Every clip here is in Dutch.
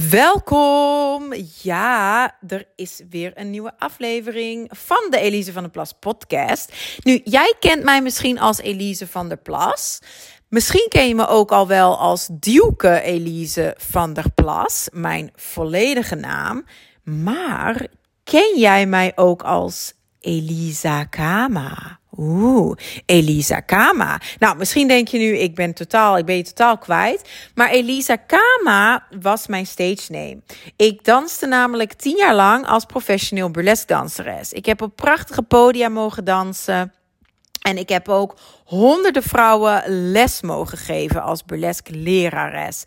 Welkom! Ja, er is weer een nieuwe aflevering van de Elise van der Plas podcast. Nu, jij kent mij misschien als Elise van der Plas. Misschien ken je me ook al wel als Duke Elise van der Plas, mijn volledige naam. Maar ken jij mij ook als Elisa Kama? Oeh, Elisa Kama. Nou, misschien denk je nu, ik ben totaal, ik ben je totaal kwijt. Maar Elisa Kama was mijn stage name. Ik danste namelijk tien jaar lang als professioneel burlesque danseres. Ik heb op prachtige podia mogen dansen. En ik heb ook honderden vrouwen les mogen geven als burlesque lerares.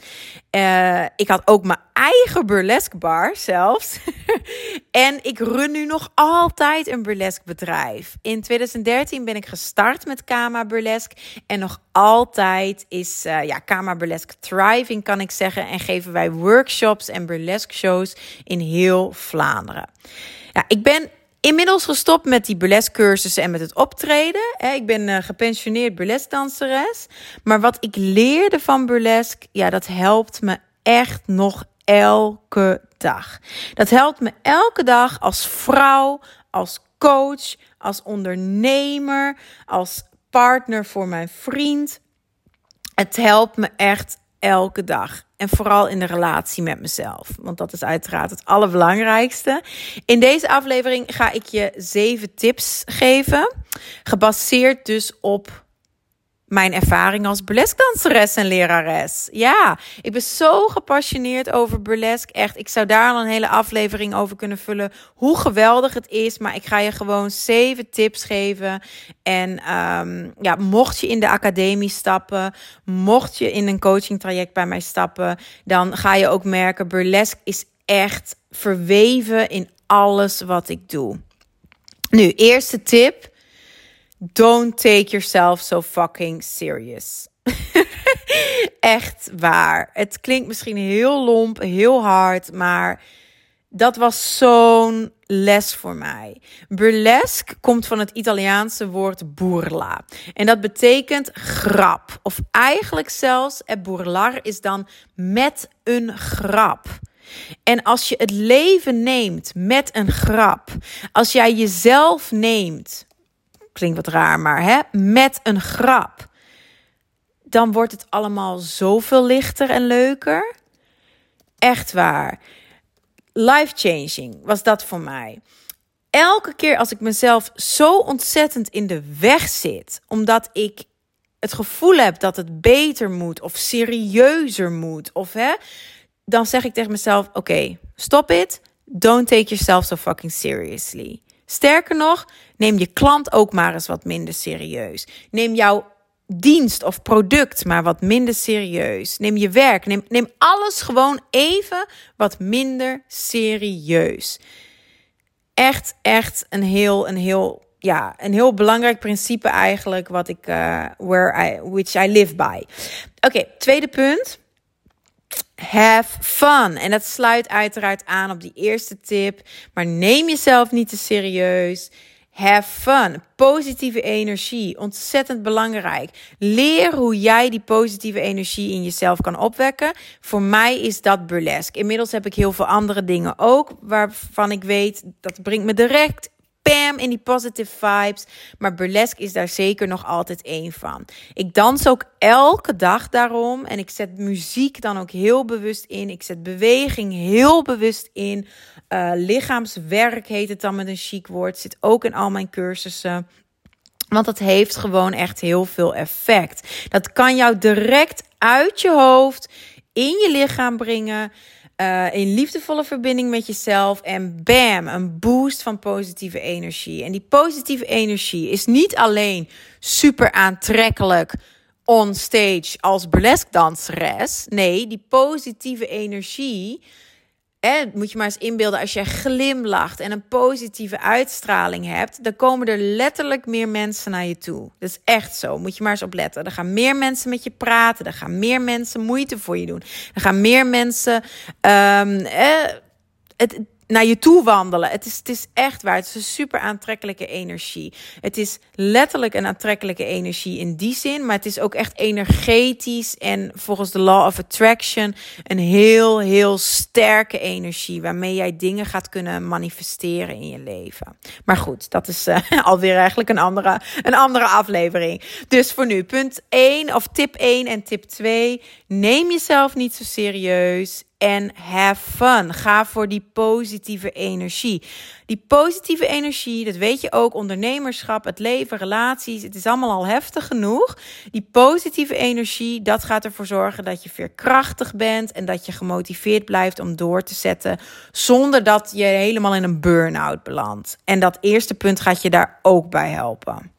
Uh, ik had ook mijn eigen burlesque bar zelfs. en ik run nu nog altijd een burlesque bedrijf. In 2013 ben ik gestart met Kama Burlesque. En nog altijd is uh, ja, Kama Burlesque thriving, kan ik zeggen. En geven wij workshops en burlesque shows in heel Vlaanderen. Ja, ik ben Inmiddels gestopt met die burlesque cursussen en met het optreden. Ik ben uh, gepensioneerd burlesque danseres. Maar wat ik leerde van burlesque, ja, dat helpt me echt nog elke dag. Dat helpt me elke dag als vrouw, als coach, als ondernemer, als partner voor mijn vriend. Het helpt me echt elke dag. En vooral in de relatie met mezelf. Want dat is uiteraard het allerbelangrijkste. In deze aflevering ga ik je zeven tips geven. Gebaseerd dus op mijn ervaring als burlesque en lerares. Ja, ik ben zo gepassioneerd over burlesque. Echt, ik zou daar al een hele aflevering over kunnen vullen. Hoe geweldig het is. Maar ik ga je gewoon zeven tips geven. En um, ja, mocht je in de academie stappen, mocht je in een coaching traject bij mij stappen, dan ga je ook merken, burlesque is echt verweven in alles wat ik doe. Nu, eerste tip Don't take yourself so fucking serious. Echt waar. Het klinkt misschien heel lomp, heel hard, maar dat was zo'n les voor mij. Burlesque komt van het Italiaanse woord burla. En dat betekent grap. Of eigenlijk zelfs, e burlar is dan met een grap. En als je het leven neemt met een grap, als jij jezelf neemt klinkt wat raar, maar hè, met een grap. Dan wordt het allemaal zoveel lichter en leuker. Echt waar. Life changing was dat voor mij. Elke keer als ik mezelf zo ontzettend in de weg zit, omdat ik het gevoel heb dat het beter moet of serieuzer moet, of hè, dan zeg ik tegen mezelf: Oké, stop it. Don't take yourself so fucking seriously. Sterker nog, neem je klant ook maar eens wat minder serieus. Neem jouw dienst of product maar wat minder serieus. Neem je werk, neem, neem alles gewoon even wat minder serieus. Echt, echt een heel, een heel, ja, een heel belangrijk principe eigenlijk, wat ik, uh, where I, which I live by. Oké, tweede punt. Have fun. En dat sluit uiteraard aan op die eerste tip. Maar neem jezelf niet te serieus. Have fun. Positieve energie. Ontzettend belangrijk. Leer hoe jij die positieve energie in jezelf kan opwekken. Voor mij is dat burlesque. Inmiddels heb ik heel veel andere dingen ook. Waarvan ik weet dat brengt me direct Pam in die positive vibes. Maar burlesque is daar zeker nog altijd één van. Ik dans ook elke dag daarom. En ik zet muziek dan ook heel bewust in. Ik zet beweging heel bewust in. Uh, lichaamswerk heet het dan met een chic woord. Zit ook in al mijn cursussen. Want dat heeft gewoon echt heel veel effect. Dat kan jou direct uit je hoofd in je lichaam brengen. Uh, in liefdevolle verbinding met jezelf. En bam, een boost van positieve energie. En die positieve energie is niet alleen super aantrekkelijk on stage als burlesque danseres. Nee, die positieve energie moet je maar eens inbeelden, als jij glimlacht en een positieve uitstraling hebt, dan komen er letterlijk meer mensen naar je toe. Dat is echt zo. Moet je maar eens op letten. Er gaan meer mensen met je praten. Er gaan meer mensen moeite voor je doen. Er gaan meer mensen. Um, eh, het, naar je toe wandelen. Het is, het is echt waar. Het is een super aantrekkelijke energie. Het is letterlijk een aantrekkelijke energie in die zin. Maar het is ook echt energetisch. En volgens de Law of Attraction een heel, heel sterke energie. Waarmee jij dingen gaat kunnen manifesteren in je leven. Maar goed, dat is uh, alweer eigenlijk een andere, een andere aflevering. Dus voor nu, punt 1 of tip 1 en tip 2. Neem jezelf niet zo serieus en have fun. Ga voor die positieve energie. Die positieve energie, dat weet je ook, ondernemerschap, het leven, relaties, het is allemaal al heftig genoeg. Die positieve energie, dat gaat ervoor zorgen dat je veerkrachtig bent en dat je gemotiveerd blijft om door te zetten zonder dat je helemaal in een burn-out belandt. En dat eerste punt gaat je daar ook bij helpen.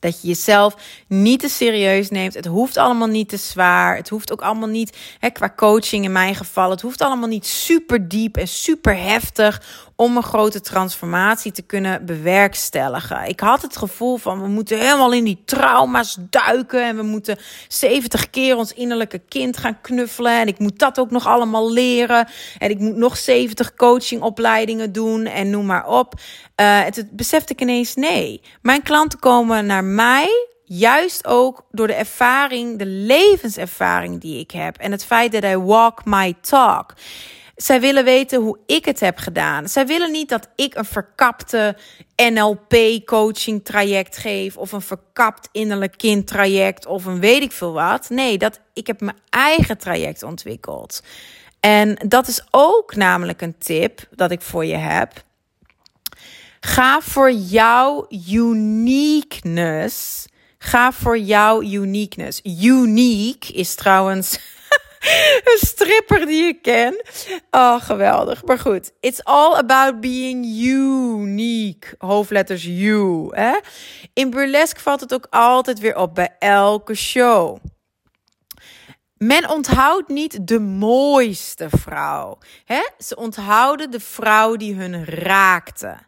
Dat je jezelf niet te serieus neemt. Het hoeft allemaal niet te zwaar. Het hoeft ook allemaal niet, hè, qua coaching in mijn geval, het hoeft allemaal niet super diep en super heftig om een grote transformatie te kunnen bewerkstelligen. Ik had het gevoel van we moeten helemaal in die trauma's duiken en we moeten 70 keer ons innerlijke kind gaan knuffelen en ik moet dat ook nog allemaal leren en ik moet nog 70 coachingopleidingen doen en noem maar op. Uh, het, het besefte ik ineens nee. Mijn klanten komen naar mij juist ook door de ervaring, de levenservaring die ik heb en het feit dat I walk my talk. Zij willen weten hoe ik het heb gedaan. Zij willen niet dat ik een verkapte NLP-coaching traject geef. Of een verkapt innerlijk kind traject. Of een weet ik veel wat. Nee, dat, ik heb mijn eigen traject ontwikkeld. En dat is ook namelijk een tip dat ik voor je heb. Ga voor jouw uniqueness. Ga voor jouw uniqueness. Unique is trouwens een stripper die ik ken. Oh, geweldig. Maar goed, it's all about being unique. Hoofdletters U. Hè? In burlesque valt het ook altijd weer op bij elke show. Men onthoudt niet de mooiste vrouw. Hè? Ze onthouden de vrouw die hun raakte.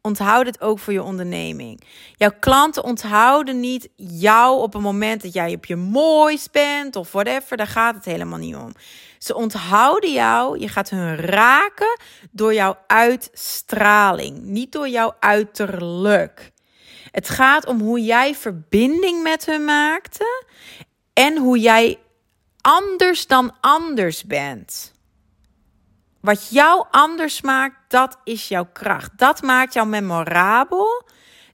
Onthoud het ook voor je onderneming. Jouw klanten onthouden niet jou op een moment dat jij op je mooist bent of whatever. Daar gaat het helemaal niet om. Ze onthouden jou. Je gaat hun raken door jouw uitstraling, niet door jouw uiterlijk. Het gaat om hoe jij verbinding met hun maakte en hoe jij anders dan anders bent. Wat jou anders maakt, dat is jouw kracht. Dat maakt jou memorabel.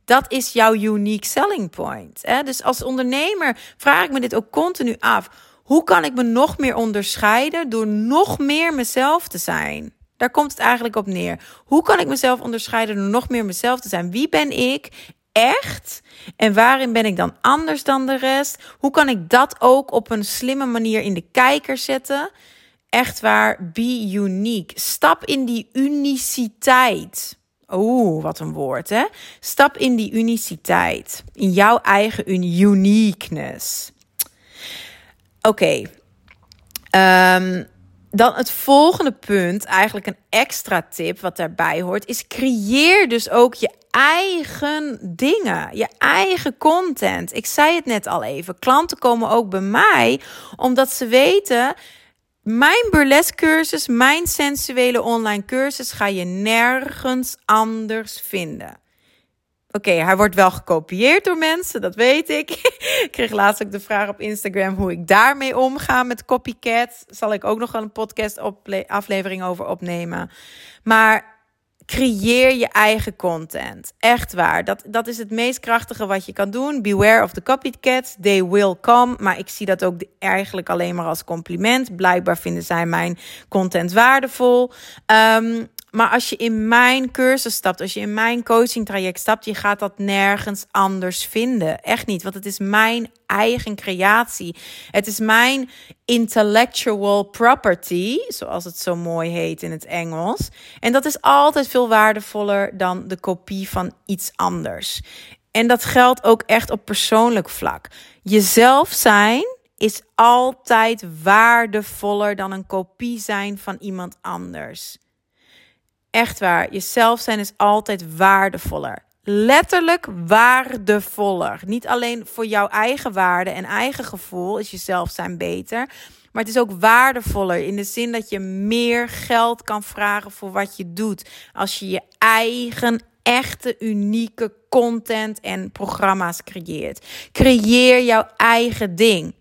Dat is jouw unique selling point. Dus als ondernemer vraag ik me dit ook continu af. Hoe kan ik me nog meer onderscheiden door nog meer mezelf te zijn? Daar komt het eigenlijk op neer. Hoe kan ik mezelf onderscheiden door nog meer mezelf te zijn? Wie ben ik echt? En waarin ben ik dan anders dan de rest? Hoe kan ik dat ook op een slimme manier in de kijker zetten? Echt waar, be unique. Stap in die uniciteit. Oeh, wat een woord, hè? Stap in die uniciteit. In jouw eigen uniqueness. Oké. Ehm, dan het volgende punt, eigenlijk een extra tip wat daarbij hoort, is creëer dus ook je eigen dingen, je eigen content. Ik zei het net al even, klanten komen ook bij mij omdat ze weten mijn burlesque cursus, mijn sensuele online cursus ga je nergens anders vinden. Oké, hij wordt wel gekopieerd door mensen, dat weet ik. ik kreeg laatst ook de vraag op Instagram hoe ik daarmee omga met copycat. Zal ik ook nog een podcast aflevering over opnemen. Maar creëer je eigen content. Echt waar. Dat, dat is het meest krachtige wat je kan doen. Beware of the copycats. They will come. Maar ik zie dat ook eigenlijk alleen maar als compliment. Blijkbaar vinden zij mijn content waardevol. Um, maar als je in mijn cursus stapt, als je in mijn coaching traject stapt, je gaat dat nergens anders vinden. Echt niet, want het is mijn eigen creatie. Het is mijn intellectual property, zoals het zo mooi heet in het Engels. En dat is altijd veel waardevoller dan de kopie van iets anders. En dat geldt ook echt op persoonlijk vlak. Jezelf zijn is altijd waardevoller dan een kopie zijn van iemand anders. Echt waar, jezelf zijn is altijd waardevoller. Letterlijk waardevoller. Niet alleen voor jouw eigen waarde en eigen gevoel is jezelf zijn beter. Maar het is ook waardevoller in de zin dat je meer geld kan vragen voor wat je doet. Als je je eigen echte unieke content en programma's creëert. Creëer jouw eigen ding.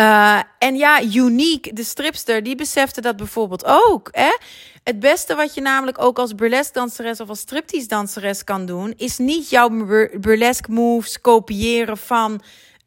Uh, en ja, Unique, de stripster, die besefte dat bijvoorbeeld ook. Hè? Het beste wat je namelijk ook als burlesque danseres of als striptease danseres kan doen, is niet jouw burlesque moves kopiëren van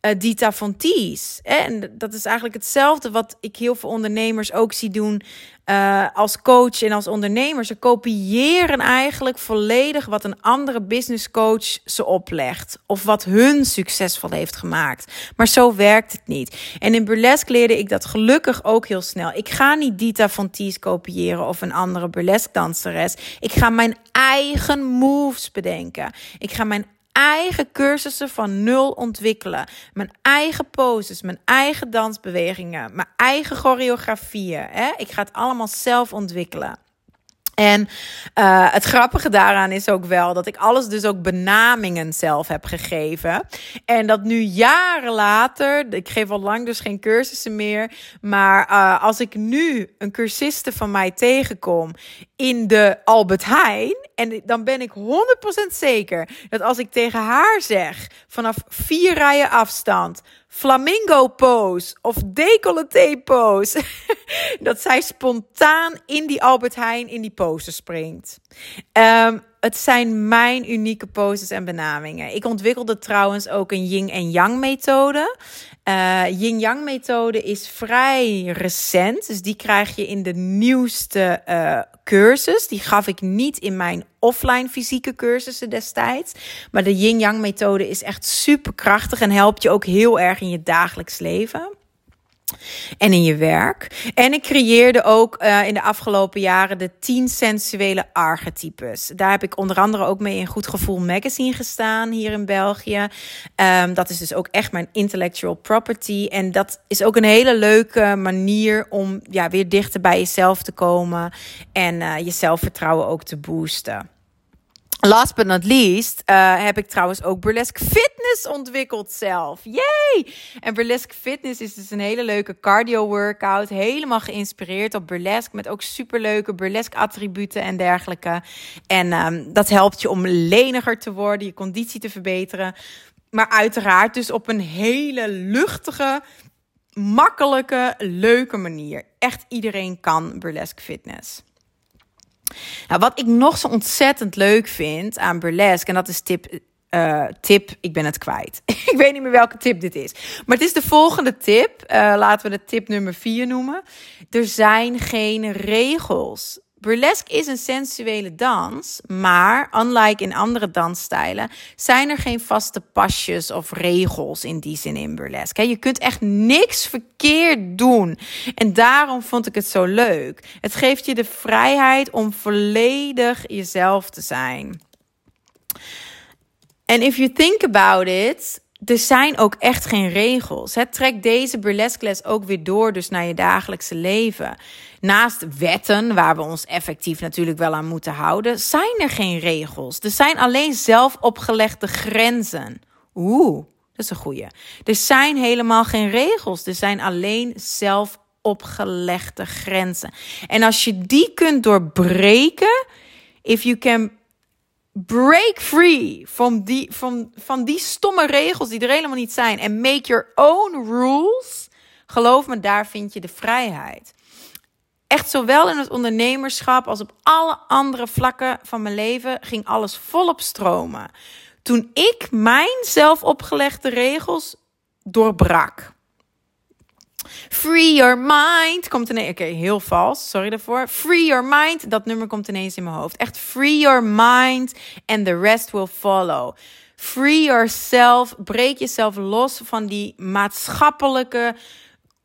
uh, Dita Von Tees. En dat is eigenlijk hetzelfde wat ik heel veel ondernemers ook zie doen uh, als coach en als ondernemer. Ze kopiëren eigenlijk volledig wat een andere business coach ze oplegt. Of wat hun succesvol heeft gemaakt. Maar zo werkt het niet. En in burlesque leerde ik dat gelukkig ook heel snel. Ik ga niet Dita Von Tees kopiëren of een andere burlesque danseres. Ik ga mijn eigen moves bedenken. Ik ga mijn eigen cursussen van nul ontwikkelen. Mijn eigen poses, mijn eigen dansbewegingen, mijn eigen choreografieën. Hè? Ik ga het allemaal zelf ontwikkelen. En uh, het grappige daaraan is ook wel dat ik alles dus ook benamingen zelf heb gegeven. En dat nu jaren later, ik geef al lang dus geen cursussen meer. Maar uh, als ik nu een cursiste van mij tegenkom in de Albert Heijn. En dan ben ik 100% zeker dat als ik tegen haar zeg, vanaf vier rijen afstand, flamingo pose of decolleté pose, dat zij spontaan in die Albert Heijn in die pose springt. Um, het zijn mijn unieke poses en benamingen. Ik ontwikkelde trouwens ook een yin en yang methode. Uh, Yin-Yang methode is vrij recent. Dus die krijg je in de nieuwste uh, cursus. Die gaf ik niet in mijn offline fysieke cursussen destijds. Maar de Yin-Yang methode is echt super krachtig en helpt je ook heel erg in je dagelijks leven en in je werk. En ik creëerde ook uh, in de afgelopen jaren de 10 sensuele archetypes. Daar heb ik onder andere ook mee in Goed Gevoel Magazine gestaan hier in België. Um, dat is dus ook echt mijn intellectual property. En dat is ook een hele leuke manier om ja, weer dichter bij jezelf te komen en uh, je zelfvertrouwen ook te boosten. Last but not least uh, heb ik trouwens ook burlesque fitness ontwikkeld zelf. Yay! En burlesque fitness is dus een hele leuke cardio workout. Helemaal geïnspireerd op burlesque. Met ook superleuke burlesque attributen en dergelijke. En um, dat helpt je om leniger te worden, je conditie te verbeteren. Maar uiteraard dus op een hele luchtige, makkelijke, leuke manier. Echt iedereen kan burlesque fitness. Nou, wat ik nog zo ontzettend leuk vind aan burlesque, en dat is tip, uh, tip, ik ben het kwijt. ik weet niet meer welke tip dit is. Maar het is de volgende tip. Uh, laten we de tip nummer 4 noemen. Er zijn geen regels. Burlesque is een sensuele dans, maar unlike in andere dansstijlen zijn er geen vaste pasjes of regels in die zin in burlesque. Je kunt echt niks verkeerd doen. En daarom vond ik het zo leuk. Het geeft je de vrijheid om volledig jezelf te zijn. En if you think about it, er zijn ook echt geen regels. Het trekt deze burlesque les ook weer door dus naar je dagelijkse leven. Naast wetten, waar we ons effectief natuurlijk wel aan moeten houden, zijn er geen regels. Er zijn alleen zelf opgelegde grenzen. Oeh, dat is een goeie. Er zijn helemaal geen regels. Er zijn alleen zelf opgelegde grenzen. En als je die kunt doorbreken, if you can break free van die, van, van die stomme regels die er helemaal niet zijn. En make your own rules. Geloof me, daar vind je de vrijheid. Echt zowel in het ondernemerschap als op alle andere vlakken van mijn leven ging alles volop stromen. Toen ik mijn zelf opgelegde regels doorbrak. Free your mind komt ineens. Oké, heel vals. Sorry daarvoor. Free your mind. Dat nummer komt ineens in mijn hoofd. Echt free your mind and the rest will follow. Free yourself. Breek jezelf los van die maatschappelijke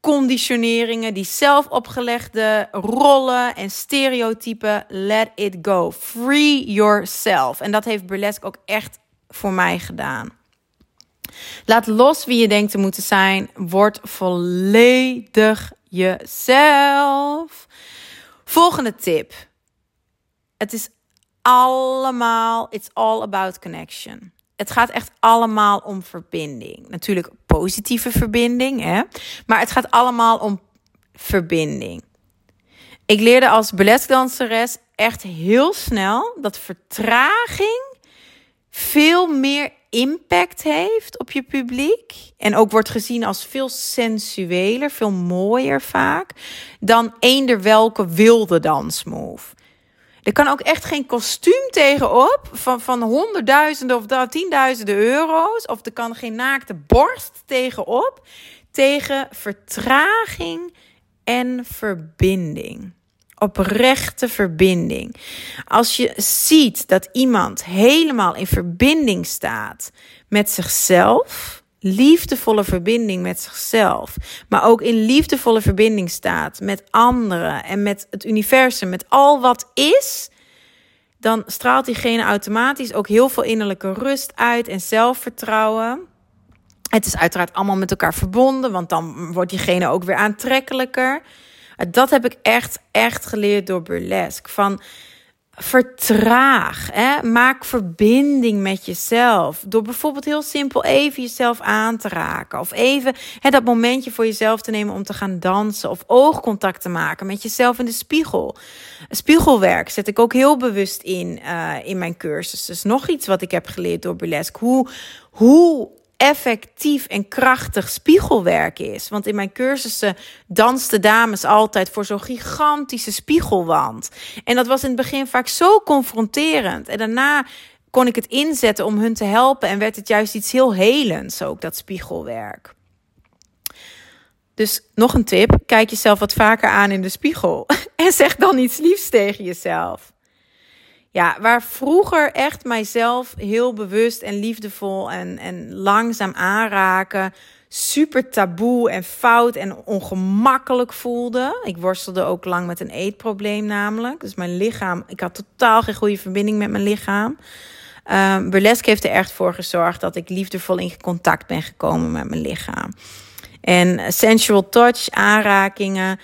conditioneringen, die zelf opgelegde rollen en stereotypen. Let it go. Free yourself. En dat heeft burlesque ook echt voor mij gedaan. Laat los wie je denkt te moeten zijn. Word volledig jezelf. Volgende tip. Het is allemaal, it's all about connection. Het gaat echt allemaal om verbinding. Natuurlijk positieve verbinding, hè? maar het gaat allemaal om verbinding. Ik leerde als balletdanseres echt heel snel dat vertraging veel meer impact heeft op je publiek. En ook wordt gezien als veel sensueler, veel mooier vaak. Dan eender welke wilde dansmove. Er kan ook echt geen kostuum tegenop van, van honderdduizenden of tienduizenden euro's. Of er kan geen naakte borst tegenop. Tegen vertraging en verbinding. Oprechte verbinding. Als je ziet dat iemand helemaal in verbinding staat met zichzelf liefdevolle verbinding met zichzelf, maar ook in liefdevolle verbinding staat met anderen en met het universum, met al wat is, dan straalt diegene automatisch ook heel veel innerlijke rust uit en zelfvertrouwen. Het is uiteraard allemaal met elkaar verbonden, want dan wordt diegene ook weer aantrekkelijker. Dat heb ik echt, echt geleerd door burlesque. Van vertraag. Hè? Maak verbinding met jezelf. Door bijvoorbeeld heel simpel even jezelf aan te raken. Of even hè, dat momentje voor jezelf te nemen om te gaan dansen. Of oogcontact te maken met jezelf in de spiegel. Spiegelwerk zet ik ook heel bewust in uh, in mijn cursus. Dus nog iets wat ik heb geleerd door burlesque. Hoe, hoe effectief en krachtig spiegelwerk is. Want in mijn cursussen dansten dames altijd voor zo'n gigantische spiegelwand. En dat was in het begin vaak zo confronterend. En daarna kon ik het inzetten om hun te helpen en werd het juist iets heel helends ook, dat spiegelwerk. Dus nog een tip: kijk jezelf wat vaker aan in de spiegel en zeg dan iets liefs tegen jezelf. Ja, waar vroeger echt mijzelf heel bewust en liefdevol en, en langzaam aanraken super taboe en fout en ongemakkelijk voelde. Ik worstelde ook lang met een eetprobleem namelijk. Dus mijn lichaam, ik had totaal geen goede verbinding met mijn lichaam. Um, burlesque heeft er echt voor gezorgd dat ik liefdevol in contact ben gekomen met mijn lichaam. En sensual touch, aanrakingen,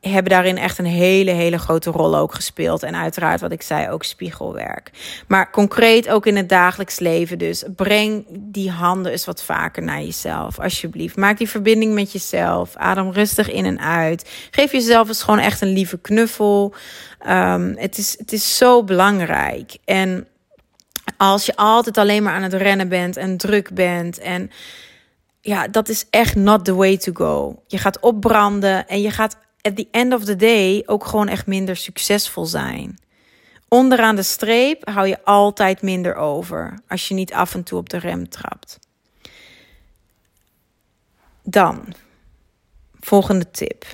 hebben daarin echt een hele, hele grote rol ook gespeeld. En uiteraard, wat ik zei, ook spiegelwerk. Maar concreet ook in het dagelijks leven. Dus breng die handen eens wat vaker naar jezelf, alsjeblieft. Maak die verbinding met jezelf. Adem rustig in en uit. Geef jezelf eens gewoon echt een lieve knuffel. Um, het, is, het is zo belangrijk. En als je altijd alleen maar aan het rennen bent en druk bent en ja, dat is echt not the way to go. Je gaat opbranden en je gaat at the end of the day ook gewoon echt minder succesvol zijn. Onderaan de streep hou je altijd minder over als je niet af en toe op de rem trapt. Dan, volgende tip.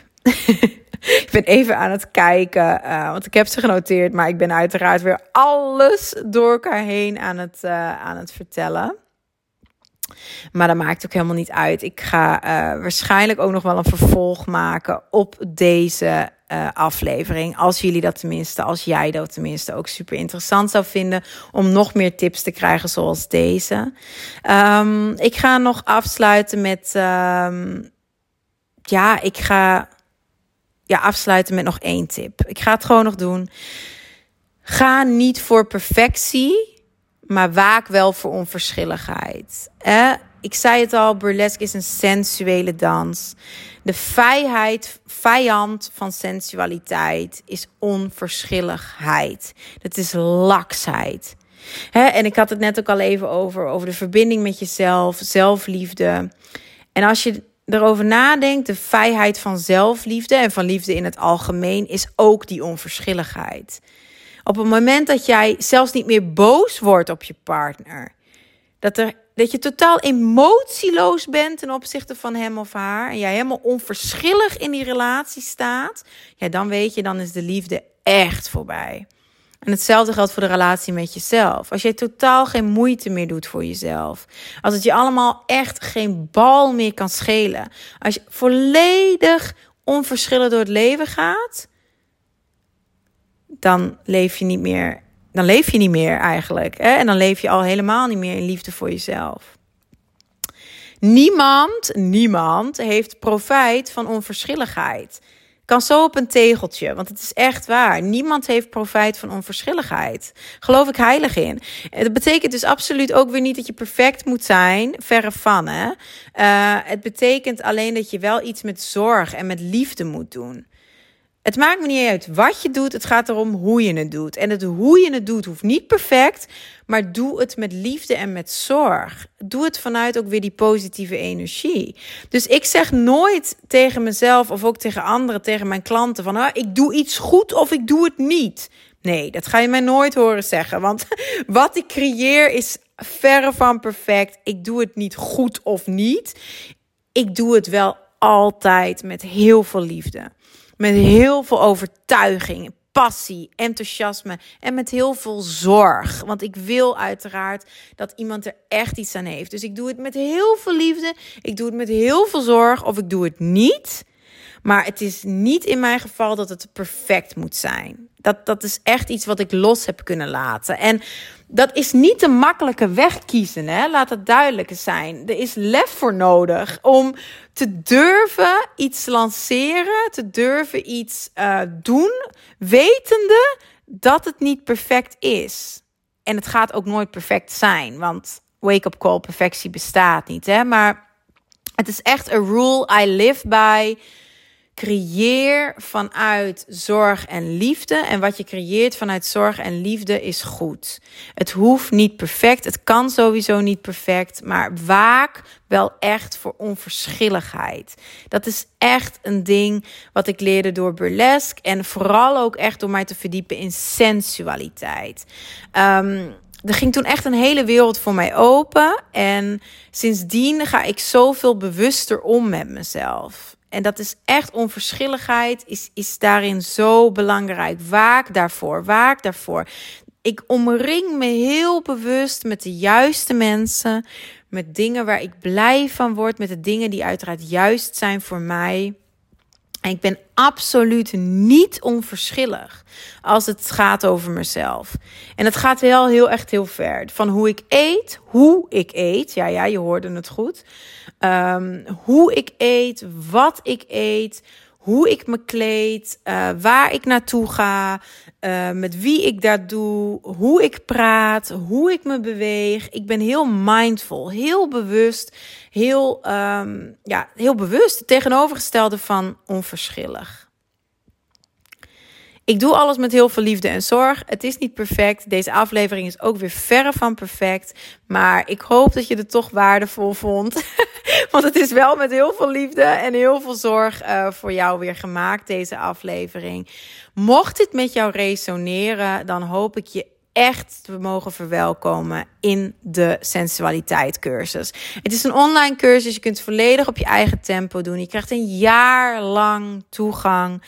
ik ben even aan het kijken, uh, want ik heb ze genoteerd, maar ik ben uiteraard weer alles door elkaar heen aan het, uh, aan het vertellen. Maar dat maakt ook helemaal niet uit. Ik ga uh, waarschijnlijk ook nog wel een vervolg maken op deze uh, aflevering. Als jullie dat tenminste, als jij dat tenminste ook super interessant zou vinden. Om nog meer tips te krijgen zoals deze. Um, ik ga nog afsluiten met. Um, ja, ik ga ja, afsluiten met nog één tip. Ik ga het gewoon nog doen. Ga niet voor perfectie maar waak wel voor onverschilligheid. Ik zei het al, burlesque is een sensuele dans. De vijheid, vijand van sensualiteit is onverschilligheid. Dat is laksheid. Hè? En ik had het net ook al even over, over de verbinding met jezelf, zelfliefde. En als je erover nadenkt, de vrijheid van zelfliefde en van liefde in het algemeen is ook die onverschilligheid. Op het moment dat jij zelfs niet meer boos wordt op je partner, dat, er, dat je totaal emotieloos bent ten opzichte van hem of haar, en jij helemaal onverschillig in die relatie staat, ja, dan weet je, dan is de liefde echt voorbij. En hetzelfde geldt voor de relatie met jezelf. Als jij totaal geen moeite meer doet voor jezelf. Als het je allemaal echt geen bal meer kan schelen. Als je volledig onverschillig door het leven gaat dan leef je niet meer. Dan leef je niet meer eigenlijk. Hè? En dan leef je al helemaal niet meer in liefde voor jezelf. Niemand, niemand heeft profijt van onverschilligheid. Kan zo op een tegeltje, want het is echt waar. Niemand heeft profijt van onverschilligheid. Geloof ik heilig in. Het betekent dus absoluut ook weer niet dat je perfect moet zijn. Verre van, hè. Uh, het betekent alleen dat je wel iets met zorg en met liefde moet doen. Het maakt me niet uit wat je doet. Het gaat erom hoe je het doet. En het hoe je het doet hoeft niet perfect. Maar doe het met liefde en met zorg. Doe het vanuit ook weer die positieve energie. Dus ik zeg nooit tegen mezelf of ook tegen anderen, tegen mijn klanten: van ah, ik doe iets goed of ik doe het niet. Nee, dat ga je mij nooit horen zeggen. Want wat ik creëer is verre van perfect. Ik doe het niet goed of niet. Ik doe het wel altijd met heel veel liefde. Met heel veel overtuiging, passie, enthousiasme en met heel veel zorg. Want ik wil uiteraard dat iemand er echt iets aan heeft. Dus ik doe het met heel veel liefde. Ik doe het met heel veel zorg. Of ik doe het niet. Maar het is niet in mijn geval dat het perfect moet zijn. Dat, dat is echt iets wat ik los heb kunnen laten. En dat is niet de makkelijke weg kiezen, hè? laat het duidelijk zijn. Er is lef voor nodig om te durven iets lanceren, te durven iets uh, doen, wetende dat het niet perfect is. En het gaat ook nooit perfect zijn, want wake-up call, perfectie bestaat niet. Hè? Maar het is echt een rule I live by. Creëer vanuit zorg en liefde. En wat je creëert vanuit zorg en liefde is goed. Het hoeft niet perfect. Het kan sowieso niet perfect. Maar waak wel echt voor onverschilligheid. Dat is echt een ding wat ik leerde door burlesque. En vooral ook echt door mij te verdiepen in sensualiteit. Um, er ging toen echt een hele wereld voor mij open. En sindsdien ga ik zoveel bewuster om met mezelf. En dat is echt onverschilligheid, is, is daarin zo belangrijk. Waak daarvoor, waak daarvoor. Ik omring me heel bewust met de juiste mensen, met dingen waar ik blij van word, met de dingen die uiteraard juist zijn voor mij. En ik ben absoluut niet onverschillig als het gaat over mezelf. En het gaat wel heel echt heel ver. Van hoe ik eet, hoe ik eet. Ja, ja, je hoorde het goed. Um, hoe ik eet, wat ik eet, hoe ik me kleed, uh, waar ik naartoe ga, uh, met wie ik dat doe, hoe ik praat, hoe ik me beweeg. Ik ben heel mindful, heel bewust, heel, um, ja, heel bewust. Tegenovergestelde van onverschillig. Ik doe alles met heel veel liefde en zorg. Het is niet perfect. Deze aflevering is ook weer verre van perfect. Maar ik hoop dat je het toch waardevol vond. Want het is wel met heel veel liefde en heel veel zorg uh, voor jou weer gemaakt, deze aflevering. Mocht dit met jou resoneren, dan hoop ik je echt te mogen verwelkomen in de sensualiteit cursus. Het is een online cursus. Je kunt het volledig op je eigen tempo doen. Je krijgt een jaar lang toegang.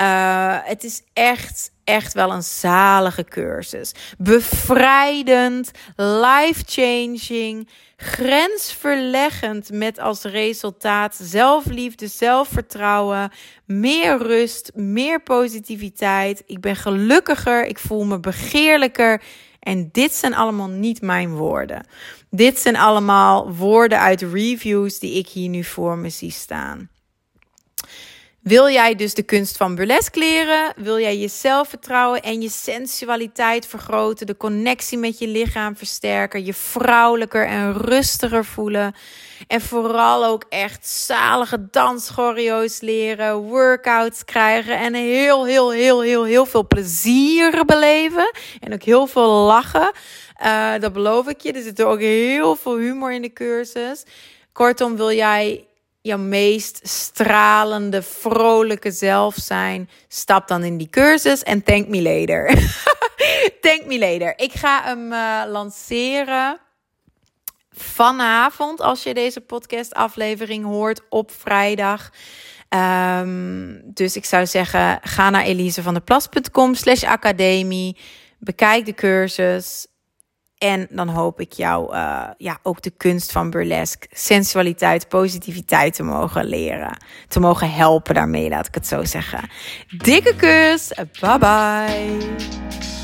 Uh, het is echt echt wel een zalige cursus. Bevrijdend, life-changing, grensverleggend met als resultaat zelfliefde, zelfvertrouwen, meer rust, meer positiviteit. Ik ben gelukkiger, ik voel me begeerlijker. En dit zijn allemaal niet mijn woorden. Dit zijn allemaal woorden uit reviews die ik hier nu voor me zie staan. Wil jij dus de kunst van burlesque leren? Wil jij je zelfvertrouwen en je sensualiteit vergroten? De connectie met je lichaam versterken? Je vrouwelijker en rustiger voelen? En vooral ook echt zalige danschoreo's leren, workouts krijgen en heel, heel, heel, heel, heel veel plezier beleven. En ook heel veel lachen. Uh, dat beloof ik je. Er zit ook heel veel humor in de cursus. Kortom, wil jij jouw meest stralende, vrolijke zelf zijn, stap dan in die cursus en thank me later. thank me later. Ik ga hem uh, lanceren vanavond, als je deze podcast-aflevering hoort, op vrijdag. Um, dus ik zou zeggen, ga naar elisevanderplas.com slash academie. Bekijk de cursus. En dan hoop ik jou uh, ja, ook de kunst van burlesque, sensualiteit, positiviteit te mogen leren. Te mogen helpen daarmee, laat ik het zo zeggen. Dikke kus. Bye bye.